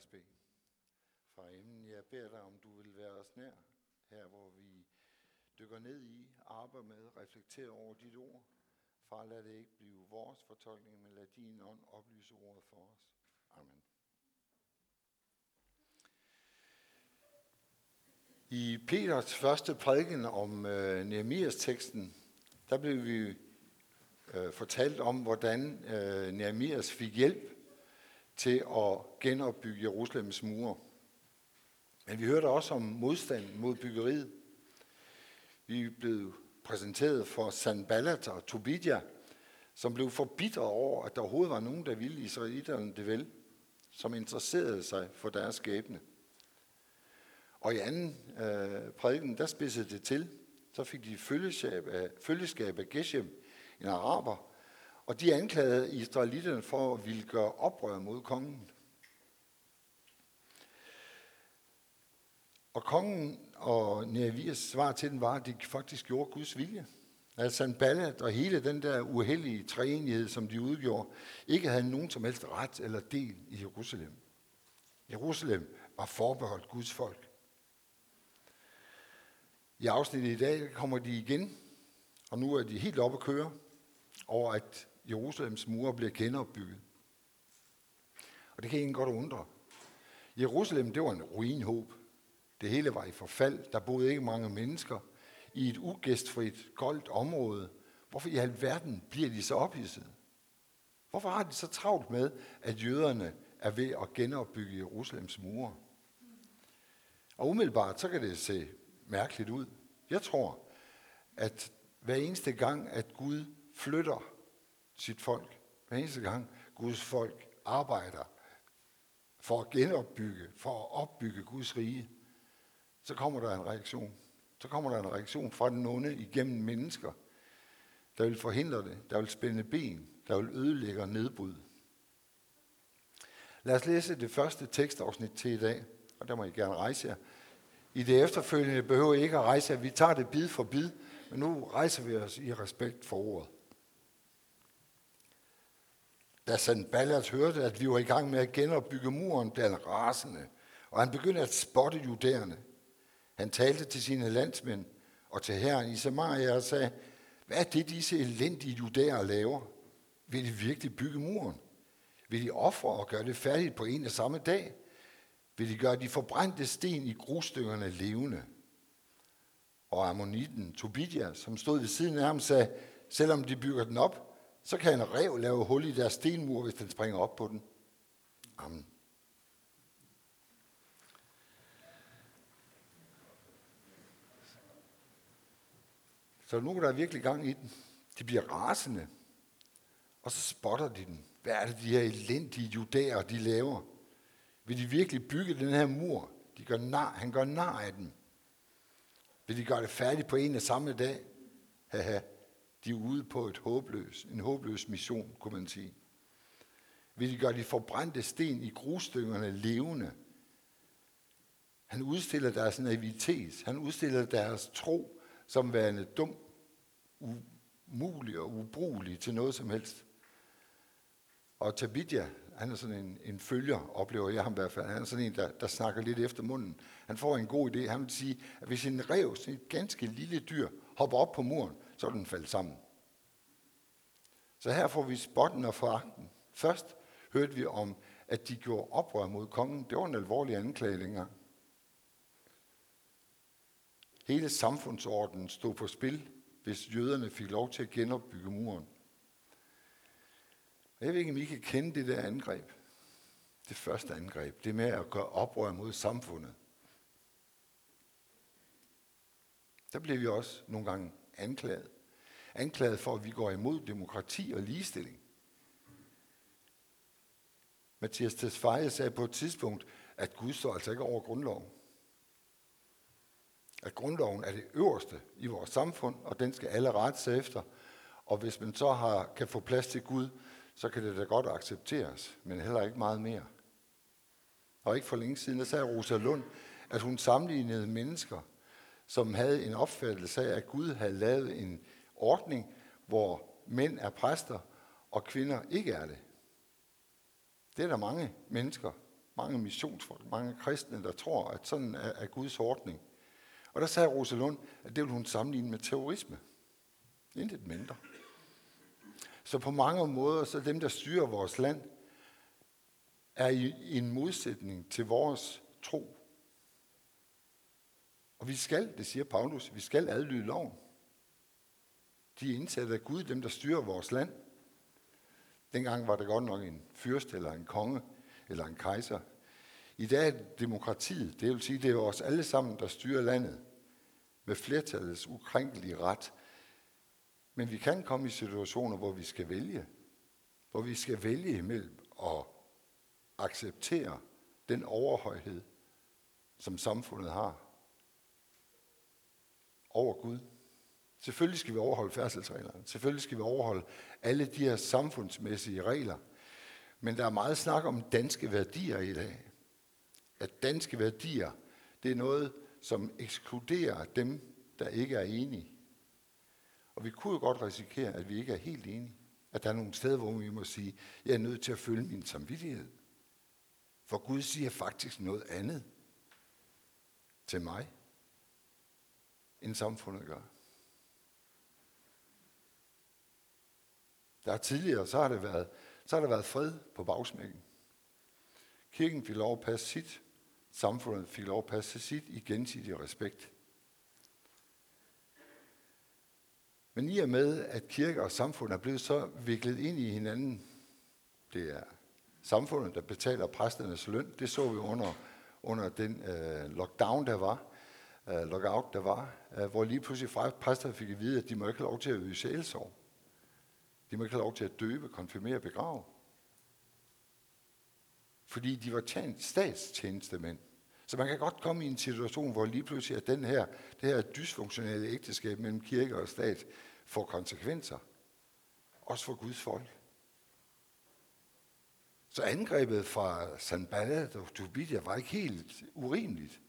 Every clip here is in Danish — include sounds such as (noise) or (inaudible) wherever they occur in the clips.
os bede. Fra emnen, jeg beder dig, om du vil være os nær, her hvor vi dykker ned i, arbejder med, reflekterer over dit ord. Far, lad det ikke blive vores fortolkning, men lad din ånd oplyse ordet for os. Amen. I Peters første prædiken om øh, Nehemias teksten, der blev vi øh, fortalt om, hvordan øh, Nehemias fik hjælp til at genopbygge Jerusalems mure. Men vi hørte også om modstand mod byggeriet. Vi blev præsenteret for Sanballat og Tobidja, som blev forbitret over, at der overhovedet var nogen, der ville israelitterne det vel, som interesserede sig for deres skæbne. Og i anden øh, prædiken, der spidsede det til. Så fik de følgeskab af, følgeskab af Geshem, en araber, og de anklagede israelitterne for at ville gøre oprør mod kongen. Og kongen og Nehemias svar til den var, at de faktisk gjorde Guds vilje. At Sanballat og hele den der uheldige træenighed, som de udgjorde, ikke havde nogen som helst ret eller del i Jerusalem. Jerusalem var forbeholdt Guds folk. I afsnittet i dag kommer de igen, og nu er de helt oppe at køre over, at Jerusalems mure bliver genopbygget. Og det kan ingen godt undre. Jerusalem, det var en ruinhåb. Det hele var i forfald. Der boede ikke mange mennesker i et ugæstfrit, goldt område. Hvorfor i alverden bliver de så ophidset? Hvorfor har de så travlt med, at jøderne er ved at genopbygge Jerusalems mure? Og umiddelbart, så kan det se mærkeligt ud. Jeg tror, at hver eneste gang, at Gud flytter sit folk, hver eneste gang Guds folk arbejder for at genopbygge, for at opbygge Guds rige, så kommer der en reaktion. Så kommer der en reaktion fra den onde igennem mennesker, der vil forhindre det, der vil spænde ben, der vil ødelægge og nedbryde. Lad os læse det første tekstafsnit til i dag, og der må I gerne rejse jer. I det efterfølgende behøver I ikke at rejse jer. Vi tager det bid for bid, men nu rejser vi os i respekt for ordet. Da Sanballat hørte, at vi var i gang med at genopbygge muren, blev han rasende, og han begyndte at spotte judæerne. Han talte til sine landsmænd og til herren i Samaria og sagde, hvad er det, disse elendige judæer laver? Vil de virkelig bygge muren? Vil de ofre og gøre det færdigt på en og samme dag? Vil de gøre de forbrændte sten i grusstykkerne levende? Og ammonitten Tobidia, som stod ved siden af ham, sagde, selvom de bygger den op, så kan en rev lave hul i deres stenmur, hvis den springer op på den. Amen. Så nu er der virkelig gang i den. De bliver rasende, og så spotter de den. Hvad er det, de her elendige judæer, de laver? Vil de virkelig bygge den her mur? De gør nar, han gør nar af den. Vil de gøre det færdigt på en og samme dag? Haha, de er ude på et håbløs, en håbløs mission, kunne man sige. Vil de gøre de forbrændte sten i grusstykkerne levende? Han udstiller deres naivitet. Han udstiller deres tro som værende dum, umulig og ubrugelig til noget som helst. Og Tabitja, han er sådan en, en følger, oplever jeg ham i hvert fald. Han er sådan en, der, der snakker lidt efter munden. Han får en god idé. Han vil sige, at hvis en rev, sådan et ganske lille dyr, hopper op på muren, så er den faldet sammen. Så her får vi spotten og foragten. Først hørte vi om, at de gjorde oprør mod kongen. Det var en alvorlig anklage længere. Hele samfundsordenen stod på spil, hvis jøderne fik lov til at genopbygge muren. Jeg ved ikke, om I kan kende det der angreb. Det første angreb. Det med at gøre oprør mod samfundet. Der bliver vi også nogle gange anklaget. Anklaget for, at vi går imod demokrati og ligestilling. Mathias Tesfaye sagde på et tidspunkt, at Gud står altså ikke over grundloven. At grundloven er det øverste i vores samfund, og den skal alle rette sig efter. Og hvis man så har, kan få plads til Gud, så kan det da godt accepteres, men heller ikke meget mere. Og ikke for længe siden, der sagde Rosa Lund, at hun sammenlignede mennesker, som havde en opfattelse af, at Gud havde lavet en ordning, hvor mænd er præster, og kvinder ikke er det. Det er der mange mennesker, mange missionsfolk, mange kristne, der tror, at sådan er, er Guds ordning. Og der sagde Rosalund, at det vil hun sammenligne med terrorisme. Intet mindre. Så på mange måder, så dem, der styrer vores land, er i en modsætning til vores tro. Og vi skal, det siger Paulus, vi skal adlyde loven. De er indsat af Gud, dem der styrer vores land. Dengang var det godt nok en fyrst eller en konge eller en kejser. I dag er det demokratiet, det vil sige, det er os alle sammen, der styrer landet med flertallets ukrænkelige ret. Men vi kan komme i situationer, hvor vi skal vælge. Hvor vi skal vælge imellem at acceptere den overhøjhed, som samfundet har over Gud. Selvfølgelig skal vi overholde færdselsreglerne. Selvfølgelig skal vi overholde alle de her samfundsmæssige regler. Men der er meget snak om danske værdier i dag. At danske værdier, det er noget, som ekskluderer dem, der ikke er enige. Og vi kunne jo godt risikere, at vi ikke er helt enige. At der er nogle steder, hvor vi må sige, jeg er nødt til at følge min samvittighed. For Gud siger faktisk noget andet til mig, end samfundet gør. Der er tidligere, så har, det været, så har der været fred på bagsmækken. Kirken fik lov at passe sit, samfundet fik lov at passe sit i gensidig respekt. Men i og med, at kirke og samfund er blevet så viklet ind i hinanden, det er samfundet, der betaler præsternes løn, det så vi under, under den øh, lockdown, der var, øh, lockout, der var, øh, hvor lige pludselig præster fik at vide, at de må ikke have lov til at øve sjælsorg. De må ikke have lov til at døbe, konfirmere og begrave. Fordi de var tjent, statstjenestemænd. Så man kan godt komme i en situation, hvor lige pludselig at den her, det her dysfunktionelle ægteskab mellem kirke og stat får konsekvenser. Også for Guds folk. Så angrebet fra Sanballat og Tobitja var ikke helt urimeligt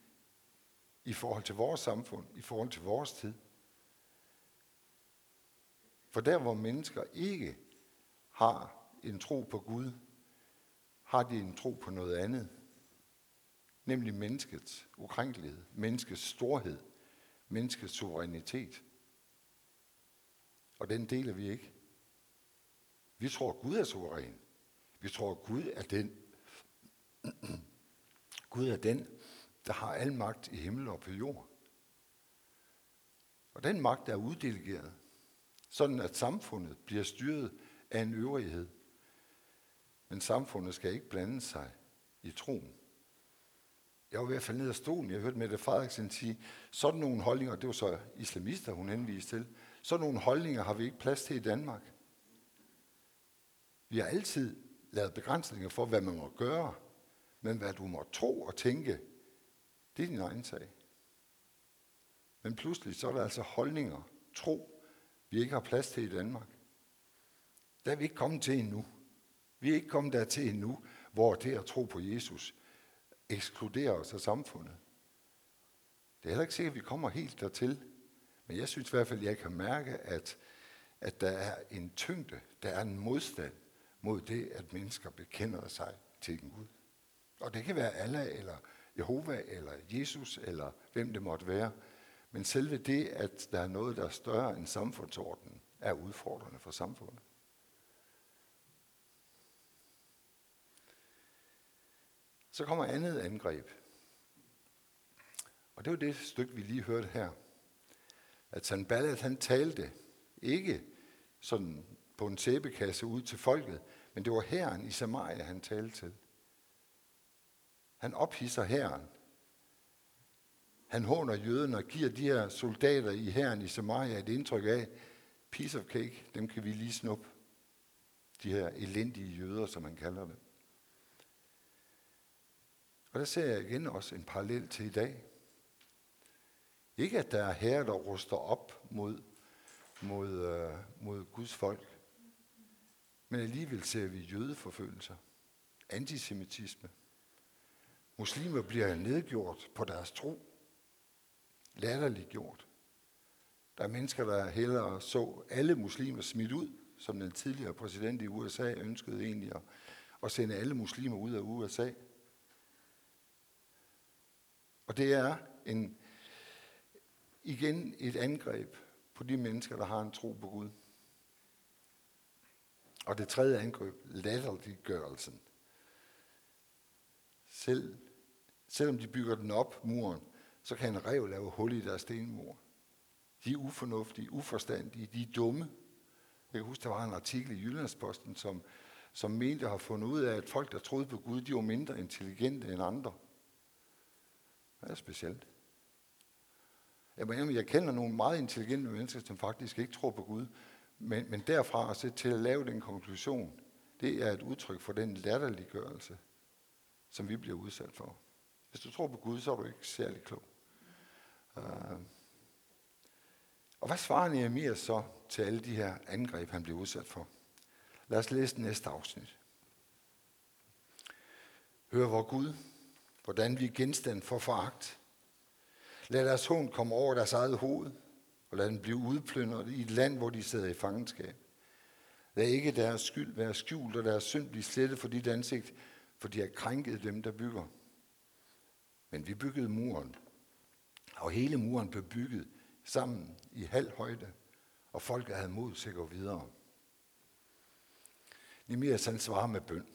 i forhold til vores samfund, i forhold til vores tid. For der, hvor mennesker ikke har en tro på Gud, har de en tro på noget andet. Nemlig menneskets ukrænkelighed, menneskets storhed, menneskets suverænitet. Og den deler vi ikke. Vi tror, at Gud er suveræn. Vi tror, at Gud er den, (clears throat) Gud er den, der har al magt i himmel og på jord. Og den magt er uddelegeret, sådan at samfundet bliver styret af en øvrighed. Men samfundet skal ikke blande sig i troen. Jeg var ved at falde ned af stolen. Jeg hørte Mette Frederiksen sige, sådan nogle holdninger, det var så islamister, hun henviste til, sådan nogle holdninger har vi ikke plads til i Danmark. Vi har altid lavet begrænsninger for, hvad man må gøre, men hvad du må tro og tænke, det er din egen sag. Men pludselig så er der altså holdninger, tro, vi ikke har plads til i Danmark. Der er vi ikke kommet til endnu. Vi er ikke kommet dertil endnu, hvor det at tro på Jesus ekskluderer os af samfundet. Det er heller ikke sikkert, at vi kommer helt dertil. Men jeg synes i hvert fald, at jeg kan mærke, at, at der er en tyngde, der er en modstand mod det, at mennesker bekender sig til en Gud. Og det kan være Allah, eller Jehova, eller Jesus, eller hvem det måtte være. Men selve det, at der er noget, der er større end samfundsordenen, er udfordrende for samfundet. Så kommer andet angreb. Og det var det stykke, vi lige hørte her. At Sanballat, han talte ikke sådan på en sæbekasse ud til folket, men det var herren i Samaria, han talte til. Han ophisser herren. Han håner jøden og giver de her soldater i herren i Samaria et indtryk af, piece of cake, dem kan vi lige snuppe. De her elendige jøder, som man kalder dem. Og der ser jeg igen også en parallel til i dag. Ikke at der er herrer, der ruster op mod, mod, øh, mod Guds folk, men alligevel ser vi jødeforfølgelser, antisemitisme. Muslimer bliver nedgjort på deres tro, latterliggjort. Der er mennesker, der hellere så alle muslimer smidt ud, som den tidligere præsident i USA ønskede egentlig at, at sende alle muslimer ud af USA. Og det er en, igen et angreb på de mennesker, der har en tro på Gud. Og det tredje angreb, latterliggørelsen. Selv, selvom de bygger den op, muren, så kan en rev lave hul i deres stenmur. De er ufornuftige, uforstandige, de er dumme. Jeg kan huske, der var en artikel i Jyllandsposten, som, som mente at have fundet ud af, at folk, der troede på Gud, de var mindre intelligente end andre. Det er specielt. Jeg, jeg kender nogle meget intelligente mennesker, som faktisk ikke tror på Gud, men, men derfra og til at lave den konklusion, det er et udtryk for den latterliggørelse, som vi bliver udsat for. Hvis du tror på Gud, så er du ikke særlig klog. Uh, og hvad svarer Nehemiah så til alle de her angreb, han blev udsat for? Lad os læse næste afsnit. Hør vor Gud, hvordan vi er genstand for foragt. Lad deres hånd komme over deres eget hoved, og lad den blive udplyndret i et land, hvor de sidder i fangenskab. Lad ikke deres skyld være skjult, og deres synd blive slettet for dit ansigt, for de har krænket dem, der bygger. Men vi byggede muren, og hele muren blev bygget sammen i halv højde, og folket havde mod til at gå videre. Nemias han svarer med bøn.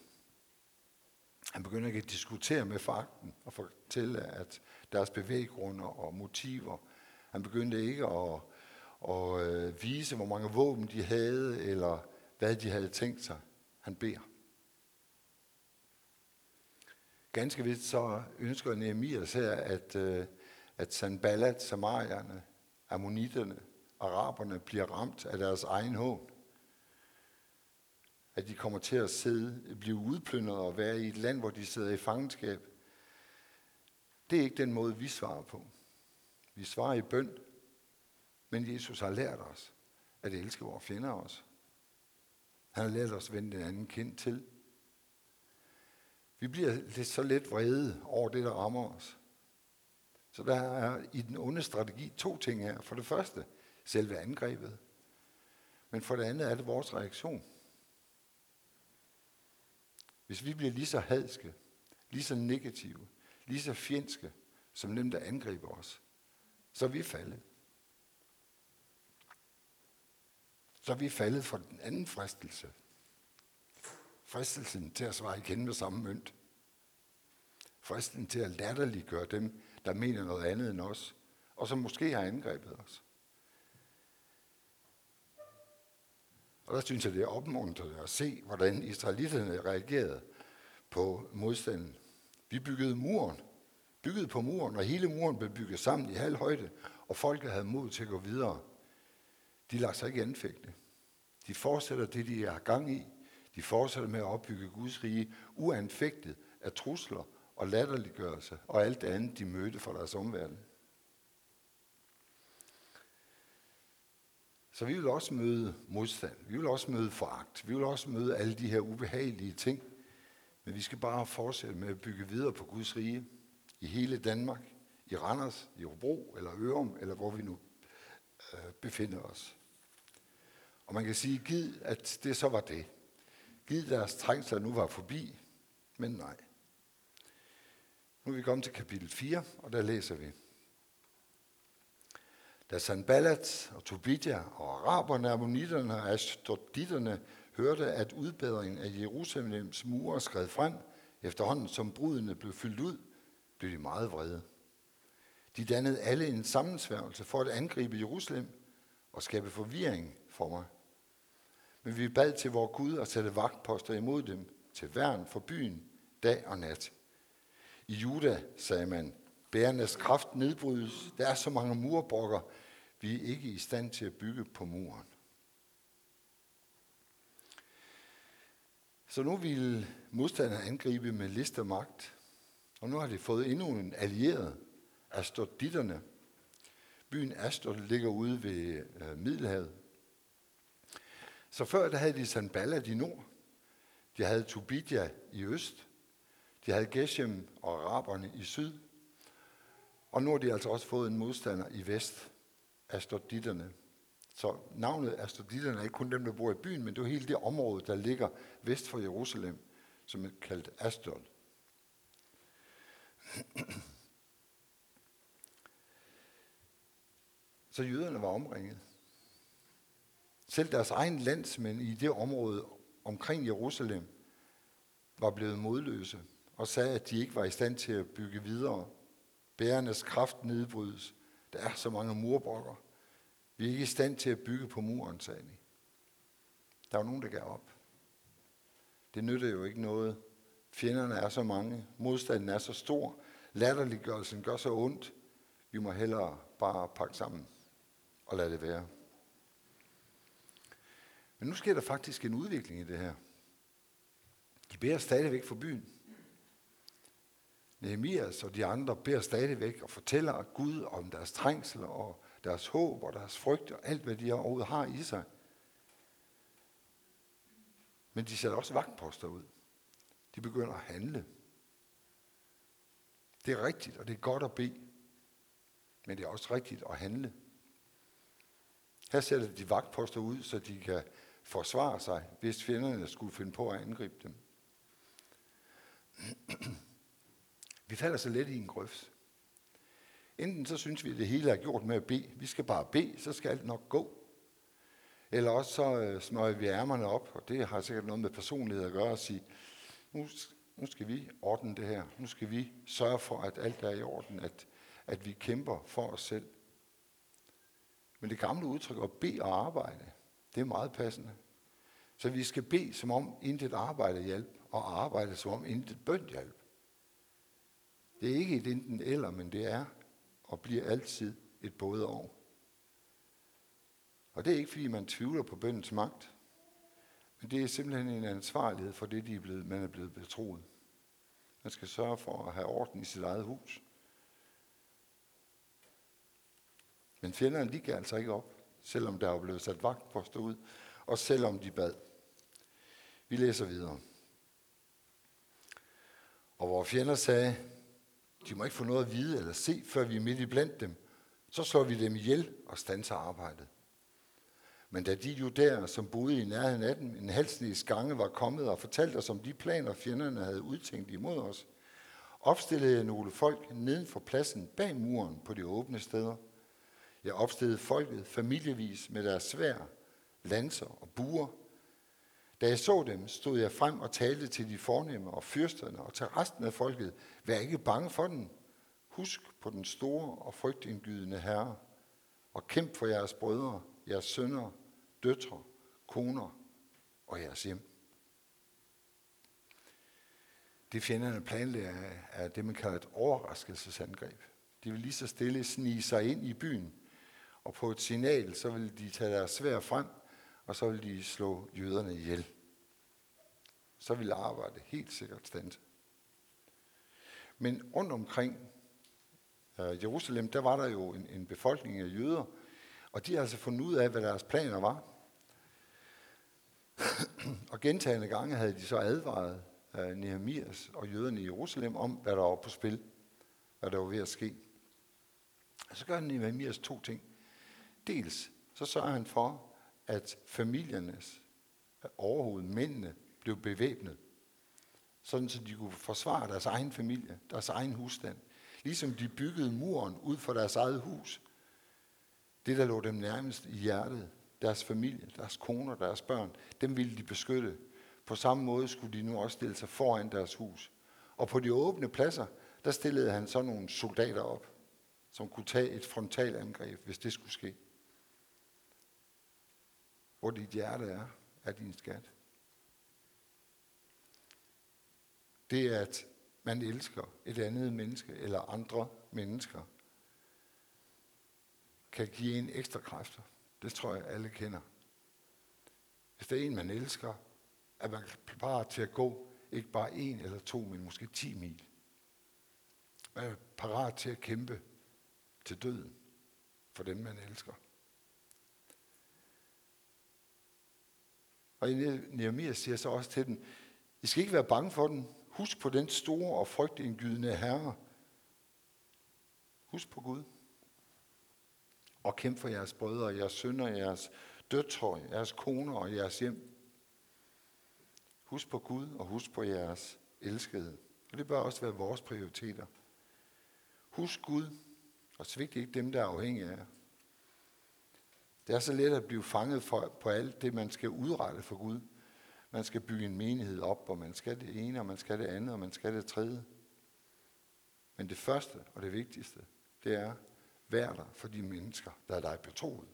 Han begynder ikke at diskutere med fakten og fortælle, at deres bevæggrunde og motiver, han begyndte ikke at, at øh, vise, hvor mange våben de havde, eller hvad de havde tænkt sig. Han beder. Ganske vist så ønsker Nehemias her, at, øh, at Sanballat, samarierne, ammonitterne, araberne bliver ramt af deres egen hån. At de kommer til at sidde, blive udplyndret og være i et land, hvor de sidder i fangenskab. Det er ikke den måde, vi svarer på. Vi svarer i bøn, men Jesus har lært os at elske vores fjender også. Han har lært os at vende den anden kind til. Vi bliver lidt så let vrede over det, der rammer os. Så der er i den onde strategi to ting her. For det første, selve angrebet. Men for det andet er det vores reaktion. Hvis vi bliver lige så hadske, lige så negative, lige så fjendske, som dem, der angriber os, så er vi faldet. Så er vi faldet for den anden fristelse. Fristelsen til at svare igen med samme mønt. Fristelsen til at latterliggøre dem, der mener noget andet end os, og som måske har angrebet os. Og der synes jeg, det er opmuntrende at se, hvordan israelitterne reagerede på modstanden. Vi byggede muren, byggede på muren, og hele muren blev bygget sammen i halv højde, og folket havde mod til at gå videre. De lader sig ikke anfægte. De fortsætter det, de har gang i. De fortsætter med at opbygge Guds rige, uanfægtet af trusler og latterliggørelse og alt det andet, de mødte fra deres omverden. Så vi vil også møde modstand. Vi vil også møde foragt. Vi vil også møde alle de her ubehagelige ting. Men vi skal bare fortsætte med at bygge videre på Guds rige i hele Danmark, i Randers, i Hobro eller Ørum, eller hvor vi nu øh, befinder os. Og man kan sige, giv, at det så var det. Giv deres trængsler nu var forbi, men nej. Nu er vi kommet til kapitel 4, og der læser vi. Da Sanballat og Tobidja og araberne, ammonitterne og ashtoditterne hørte, at udbedringen af Jerusalems mure skred frem, efterhånden som brudene blev fyldt ud, blev de meget vrede. De dannede alle en sammensværgelse for at angribe Jerusalem og skabe forvirring for mig. Men vi bad til vor Gud at sætte vagtposter imod dem til værn for byen dag og nat. I Juda sagde man, bærenes kraft nedbrydes. Der er så mange murbrokker, vi er ikke i stand til at bygge på muren. Så nu vil modstanderne angribe med list og magt. Og nu har de fået endnu en allieret, Astoditterne. Byen Astor ligger ude ved øh, Middelhavet. Så før der havde de Sanballat i nord, de havde Tobidja i øst, de havde Geshem og araberne i syd, og nu har de altså også fået en modstander i vest, Astoditterne. Så navnet Astoditterne er ikke kun dem, der bor i byen, men det er hele det område, der ligger vest for Jerusalem, som er kaldt Astod. Så jøderne var omringet. Selv deres egen landsmænd i det område omkring Jerusalem var blevet modløse og sagde, at de ikke var i stand til at bygge videre. Bærernes kraft nedbrydes. Der er så mange murbrokker. Vi er ikke i stand til at bygge på muren, sagde de. Der var nogen, der gav op. Det nytter jo ikke noget. Fjenderne er så mange. Modstanden er så stor. Latterliggørelsen gør så ondt. Vi må hellere bare pakke sammen og lade det være. Men nu sker der faktisk en udvikling i det her. De beder stadigvæk for byen. Nehemias og de andre beder stadigvæk og fortæller Gud om deres trængsel og deres håb og deres frygt og alt, hvad de overhovedet har i sig. Men de sætter også vagtposter ud. De begynder at handle. Det er rigtigt, og det er godt at bede. Men det er også rigtigt at handle. Her sætter de vagtposter ud, så de kan forsvare sig, hvis fjenderne skulle finde på at angribe dem. (clears throat) Vi falder så let i en grøft. Enten så synes vi, at det hele er gjort med at bede. Vi skal bare bede, så skal alt nok gå. Eller også så øh, smøger vi ærmerne op, og det har sikkert noget med personlighed at gøre, og sige, nu, nu skal vi ordne det her. Nu skal vi sørge for, at alt er i orden, at, at vi kæmper for os selv. Men det gamle udtryk at bede og arbejde, det er meget passende. Så vi skal bede, som om intet arbejde hjælp, og arbejde, som om intet bøn hjælp. Det er ikke et enten eller, men det er og bliver altid et både og. Og det er ikke, fordi man tvivler på bøndens magt, men det er simpelthen en ansvarlighed for det, de er blevet, man er blevet betroet. Man skal sørge for at have orden i sit eget hus. Men fjenderne, de gav altså ikke op, selvom der er blevet sat vagtposter ud, og selvom de bad. Vi læser videre. Og vores fjender sagde, de må ikke få noget at vide eller se, før vi er midt i blandt dem, så slår vi dem ihjel og stanser arbejdet. Men da de judæer, som boede i nærheden af dem, en halsnæs gange var kommet og fortalt os om de planer, fjenderne havde udtænkt imod os, opstillede jeg nogle folk neden for pladsen bag muren på de åbne steder. Jeg opstillede folket familievis med deres svær, lanser og buer. Da jeg så dem, stod jeg frem og talte til de fornemme og fyrsterne og til resten af folket. Vær ikke bange for den. Husk på den store og frygtindgydende Herre, og kæmp for jeres brødre, jeres sønner, døtre, koner og jeres hjem. Det fjenderne planlægger er det, man kalder et overraskelsesangreb. De vil lige så stille snige sig ind i byen, og på et signal, så vil de tage deres svær frem, og så vil de slå jøderne ihjel. Så vil arbejdet helt sikkert stanse. Men rundt omkring øh, Jerusalem, der var der jo en, en befolkning af jøder, og de har altså fundet ud af, hvad deres planer var. (clears throat) og gentagende gange havde de så advaret øh, Nehemias og jøderne i Jerusalem om, hvad der var på spil, hvad der var ved at ske. Og så gør Nehemias to ting. Dels så sørger han for, at familiernes overhoved, mændene, blev bevæbnet, sådan så de kunne forsvare deres egen familie, deres egen husstand. Ligesom de byggede muren ud for deres eget hus. Det, der lå dem nærmest i hjertet, deres familie, deres koner, deres børn, dem ville de beskytte. På samme måde skulle de nu også stille sig foran deres hus. Og på de åbne pladser, der stillede han så nogle soldater op, som kunne tage et frontalangreb, hvis det skulle ske. Hvor dit hjerte er, er din skat. Det er, at man elsker et andet menneske eller andre mennesker, kan give en ekstra kræfter. Det tror jeg, alle kender. Hvis det er en, man elsker, er man parat til at gå ikke bare en eller to, men måske ti mil. Man er parat til at kæmpe til døden for dem, man elsker. Og Nehemiah siger så også til dem, I skal ikke være bange for den. Husk på den store og frygtindgydende Herre. Husk på Gud. Og kæmp for jeres brødre, jeres sønner, jeres døtre, jeres koner og jeres hjem. Husk på Gud og husk på jeres elskede. Og det bør også være vores prioriteter. Husk Gud og svigt ikke dem, der er afhængige af jer. Det er så let at blive fanget for, på alt det, man skal udrette for Gud. Man skal bygge en menighed op, og man skal det ene, og man skal det andet, og man skal det tredje. Men det første og det vigtigste, det er, vær der for de mennesker, der er dig betroet.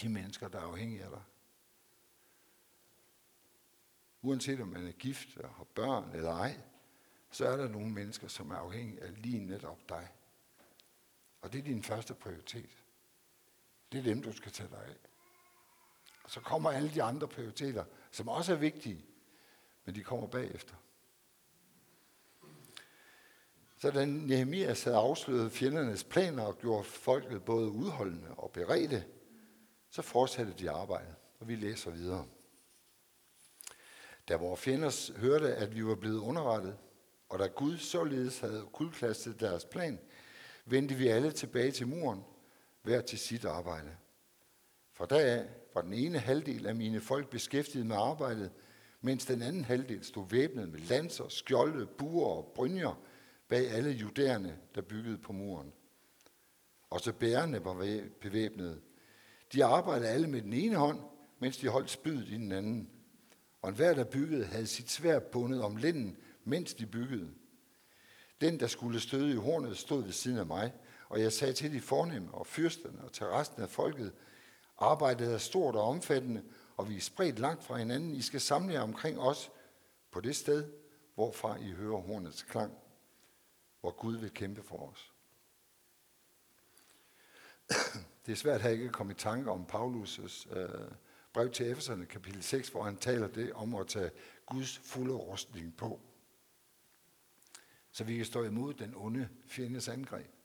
De mennesker, der er afhængige af dig. Uanset om man er gift og har børn eller ej, så er der nogle mennesker, som er afhængige af lige netop dig. Og det er din første prioritet. Det er dem, du skal tage dig af. Og så kommer alle de andre prioriteter, som også er vigtige, men de kommer bagefter. Så da Nehemias havde afsløret fjendernes planer og gjorde folket både udholdende og beredte, så fortsatte de arbejdet, og vi læser videre. Da vores fjender hørte, at vi var blevet underrettet, og da Gud således havde kuldklastet deres plan, vendte vi alle tilbage til muren, hver til sit arbejde. Fra da af var den ene halvdel af mine folk beskæftiget med arbejdet, mens den anden halvdel stod væbnet med lanser, skjolde, buer og brynjer bag alle judæerne, der byggede på muren. Også bærerne var bevæbnede. De arbejdede alle med den ene hånd, mens de holdt spydet i den anden. Og enhver, der byggede, havde sit svær bundet om linden, mens de byggede. Den, der skulle støde i hornet, stod ved siden af mig, og jeg sagde til de fornemme og fyrsterne og til resten af folket, arbejdet er stort og omfattende, og vi er spredt langt fra hinanden. I skal samle jer omkring os på det sted, hvorfra I hører hornets klang, hvor Gud vil kæmpe for os. (clears throat) Det er svært at ikke komme i tanke om Paulus' øh, brev til Efeserne, kapitel 6, hvor han taler det om at tage Guds fulde rustning på. Så vi kan stå imod den onde fjendes angreb.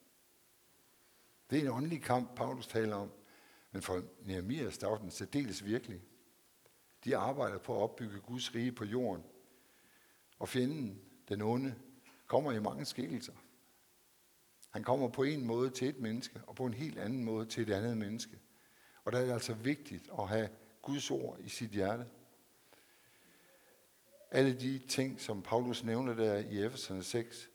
Det er en åndelig kamp, Paulus taler om. Men for Nehemias, der var den særdeles virkelig. De arbejder på at opbygge Guds rige på jorden. Og fjenden, den onde, kommer i mange skikkelser. Han kommer på en måde til et menneske, og på en helt anden måde til et andet menneske. Og der er det altså vigtigt at have Guds ord i sit hjerte. Alle de ting, som Paulus nævner der i Efeserne 6,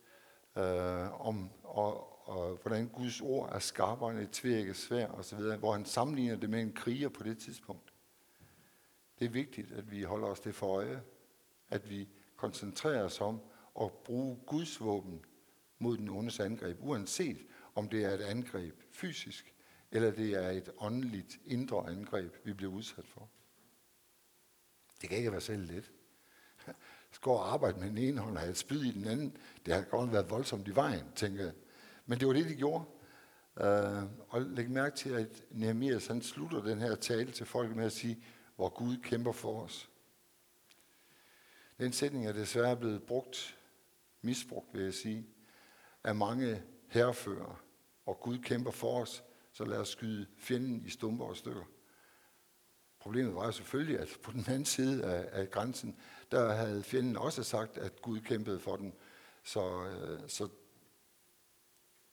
øh, om, og, og hvordan Guds ord er skarpere end et tvækket svær osv., hvor han sammenligner det med en kriger på det tidspunkt. Det er vigtigt, at vi holder os det for øje, at vi koncentrerer os om at bruge Guds våben mod den ondes angreb, uanset om det er et angreb fysisk, eller det er et åndeligt indre angreb, vi bliver udsat for. Det kan ikke være selv let. Skal og arbejde med den ene hånd og have et spyd i den anden, det har godt været voldsomt i vejen, tænker jeg. Men det var det, de gjorde. Uh, og læg mærke til, at Nehemias han slutter den her tale til folk med at sige, hvor Gud kæmper for os. Den sætning er desværre blevet brugt, misbrugt vil jeg sige, af mange herrefører. Og Gud kæmper for os, så lad os skyde fjenden i stumper og stykker. Problemet var jo selvfølgelig, at på den anden side af, af grænsen, der havde fjenden også sagt, at Gud kæmpede for den. Så, øh, så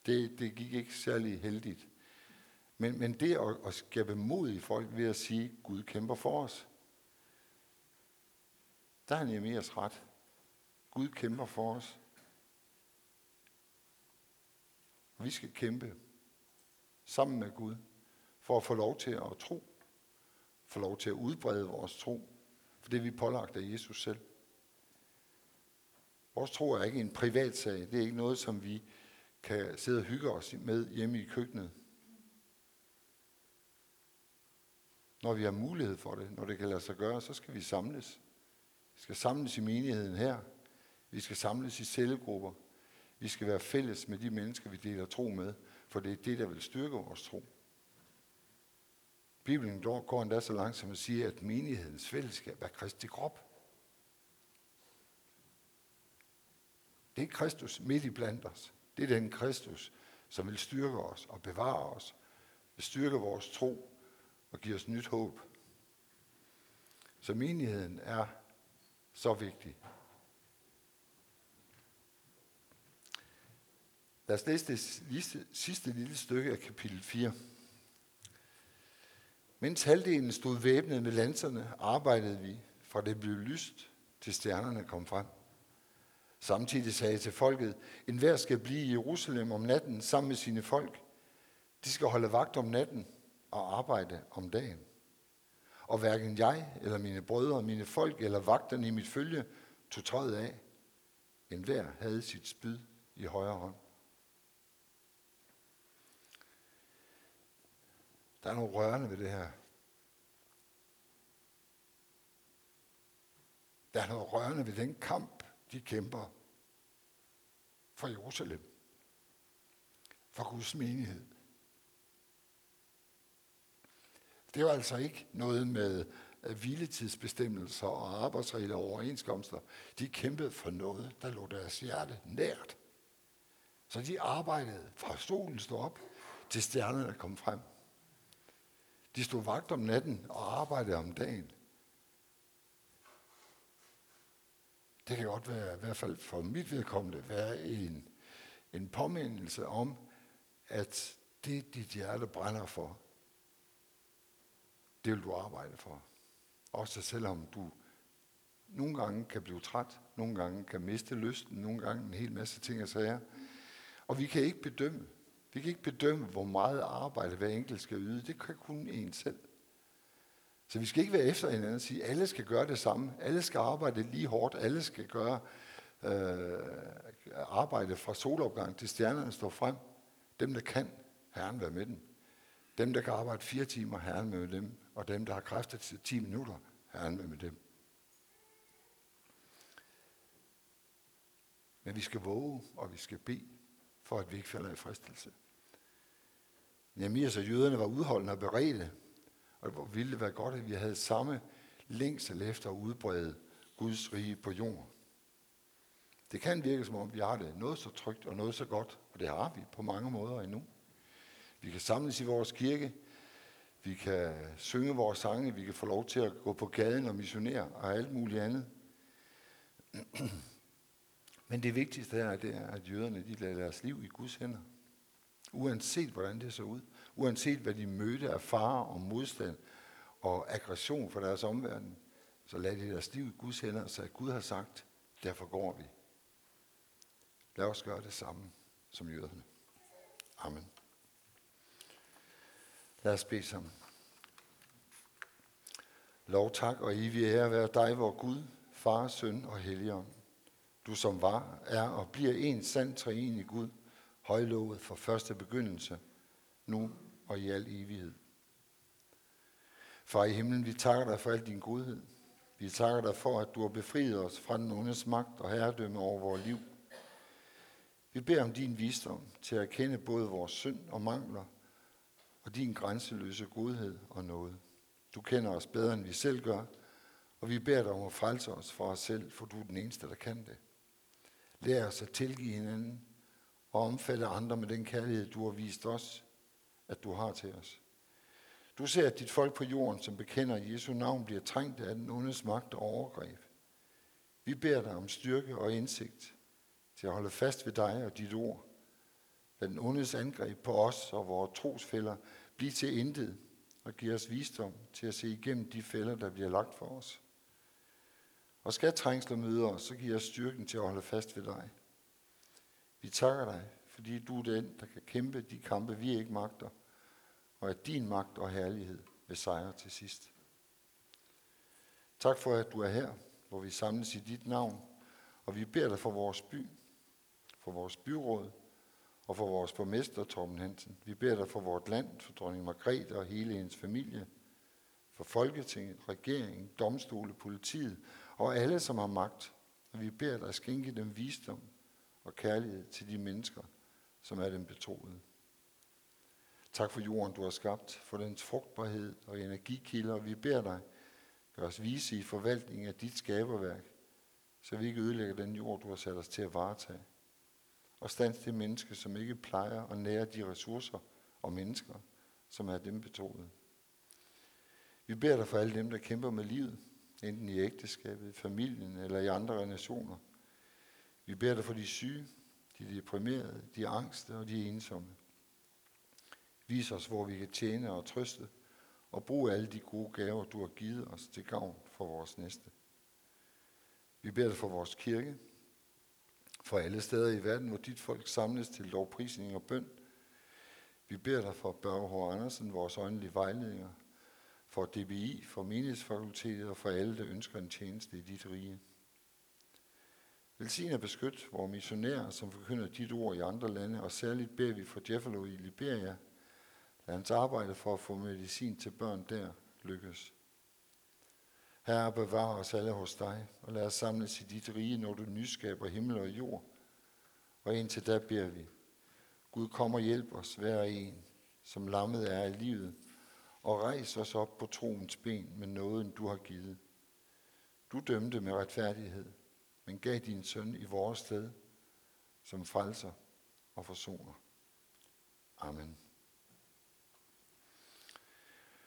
det, det gik ikke særlig heldigt. Men, men det at, at skabe mod i folk ved at sige, Gud kæmper for os, der er Nehemias ret. Gud kæmper for os. Vi skal kæmpe sammen med Gud for at få lov til at tro. Få lov til at udbrede vores tro. For det er vi pålagt af Jesus selv. Vores tro er ikke en privat sag. Det er ikke noget, som vi kan sidde og hygge os med hjemme i køkkenet. Når vi har mulighed for det, når det kan lade sig gøre, så skal vi samles. Vi skal samles i menigheden her. Vi skal samles i cellegrupper. Vi skal være fælles med de mennesker, vi deler tro med, for det er det, der vil styrke vores tro. Bibelen går endda så langt som at sige, at menighedens fællesskab er Kristi krop. Det er Kristus midt i blandt os. Det er den Kristus, som vil styrke os og bevare os, vil styrke vores tro og give os nyt håb. Så menigheden er så vigtig. Lad os læse det sidste, sidste lille stykke af kapitel 4. Mens halvdelen stod væbnet med lanserne, arbejdede vi, fra det blev lyst, til stjernerne kom frem. Samtidig sagde jeg til folket, en hver skal blive i Jerusalem om natten sammen med sine folk. De skal holde vagt om natten, og arbejde om dagen. Og hverken jeg, eller mine brødre, mine folk, eller vagterne i mit følge, tog tøjet af. En hver havde sit spyd i højre hånd. Der er noget rørende ved det her. Der er noget rørende ved den kamp, de kæmper for Jerusalem. For Guds menighed. Det var altså ikke noget med øh, hviletidsbestemmelser og arbejdsregler og overenskomster. De kæmpede for noget, der lå deres hjerte nært. Så de arbejdede fra solen stod op, til stjernerne kom frem. De stod vagt om natten og arbejdede om dagen. Det kan godt være, i hvert fald for mit vedkommende, være en, en påmindelse om, at det dit hjerte brænder for, det vil du arbejde for. Også selvom du nogle gange kan blive træt, nogle gange kan miste lysten, nogle gange en hel masse ting og sager. Og vi kan ikke bedømme. Vi kan ikke bedømme, hvor meget arbejde hver enkelt skal yde. Det kan kun en selv. Så vi skal ikke være efter hinanden og sige, at alle skal gøre det samme. Alle skal arbejde lige hårdt. Alle skal gøre øh, arbejde fra solopgang til stjernerne står frem. Dem, der kan, Herren være med dem. Dem, der kan arbejde fire timer, Herren med dem. Og dem, der har kræfter til 10 minutter, Herren med dem. Men vi skal våge, og vi skal bede, for at vi ikke falder i fristelse. Nehemias og jøderne var udholdende og beredte, og hvor ville det være godt, at vi havde samme længsel efter at udbrede Guds rige på jorden. Det kan virke som om, vi har det noget så trygt og noget så godt, og det har vi på mange måder endnu. Vi kan samles i vores kirke, vi kan synge vores sange, vi kan få lov til at gå på gaden og missionere og alt muligt andet. (clears throat) Men det vigtigste her, det er, at jøderne de lader deres liv i Guds hænder. Uanset hvordan det så ud. Uanset hvad de mødte af fare og modstand og aggression fra deres omverden, så lad de deres liv i Guds hænder, så Gud har sagt, derfor går vi. Lad os gøre det samme som jøderne. Amen. Lad os bede sammen. Lov, tak og evig ære være dig, vor Gud, Far, Søn og Helligånd. Du som var, er og bliver en sand i Gud, højlovet fra første begyndelse, nu og i al evighed. Far i himlen, vi takker dig for al din godhed. Vi takker dig for, at du har befriet os fra den ondes magt og herredømme over vores liv. Vi beder om din visdom til at kende både vores synd og mangler, og din grænseløse godhed og noget. Du kender os bedre, end vi selv gør, og vi beder dig om at frelse os fra os selv, for du er den eneste, der kan det. Lær os at tilgive hinanden og omfatte andre med den kærlighed, du har vist os, at du har til os. Du ser, at dit folk på jorden, som bekender Jesu navn, bliver trængt af den ondes magt og overgreb. Vi beder dig om styrke og indsigt til at holde fast ved dig og dit ord. Lad den ondes angreb på os og vores trosfælder blive til intet og give os visdom til at se igennem de fælder, der bliver lagt for os. Og skal trængsler møde os, så giver os styrken til at holde fast ved dig. Vi takker dig, fordi du er den, der kan kæmpe de kampe, vi ikke magter, og at din magt og herlighed vil sejre til sidst. Tak for, at du er her, hvor vi samles i dit navn, og vi beder dig for vores by, for vores byråd og for vores borgmester Torben Hansen. Vi beder dig for vores land, for dronning Margrethe og hele hendes familie, for Folketinget, regeringen, domstole, politiet og alle, som har magt. Og vi beder dig skænke dem visdom og kærlighed til de mennesker, som er dem betroet. Tak for jorden, du har skabt, for dens frugtbarhed og energikilder, og vi beder dig, gør os vise i forvaltningen af dit skaberværk, så vi ikke ødelægger den jord, du har sat os til at varetage. Og stands det menneske, som ikke plejer og nære de ressourcer og mennesker, som er dem betroet. Vi beder dig for alle dem, der kæmper med livet, enten i ægteskabet, i familien eller i andre relationer. Vi beder dig for de syge, de deprimerede, de angste og de ensomme. Vis os, hvor vi kan tjene og trøste, og bruge alle de gode gaver, du har givet os til gavn for vores næste. Vi beder dig for vores kirke, for alle steder i verden, hvor dit folk samles til lovprisning og bøn. Vi beder dig for Børge H. Andersen, vores åndelige vejledninger, for DBI, for menighedsfakultetet og for alle, der ønsker en tjeneste i dit rige. Velsign og beskyt vores missionærer, som forkynder dit ord i andre lande, og særligt beder vi for Jeffalo i Liberia. Lad hans arbejde for at få medicin til børn der lykkes. Herre, bevar os alle hos dig, og lad os samles i dit rige, når du nyskaber himmel og jord. Og indtil da beder vi, Gud kom og hjælp os hver en, som lammet er i livet, og rejs os op på troens ben med nåden, du har givet. Du dømte med retfærdighed, men gav din søn i vores sted, som frelser og forsoner. Amen.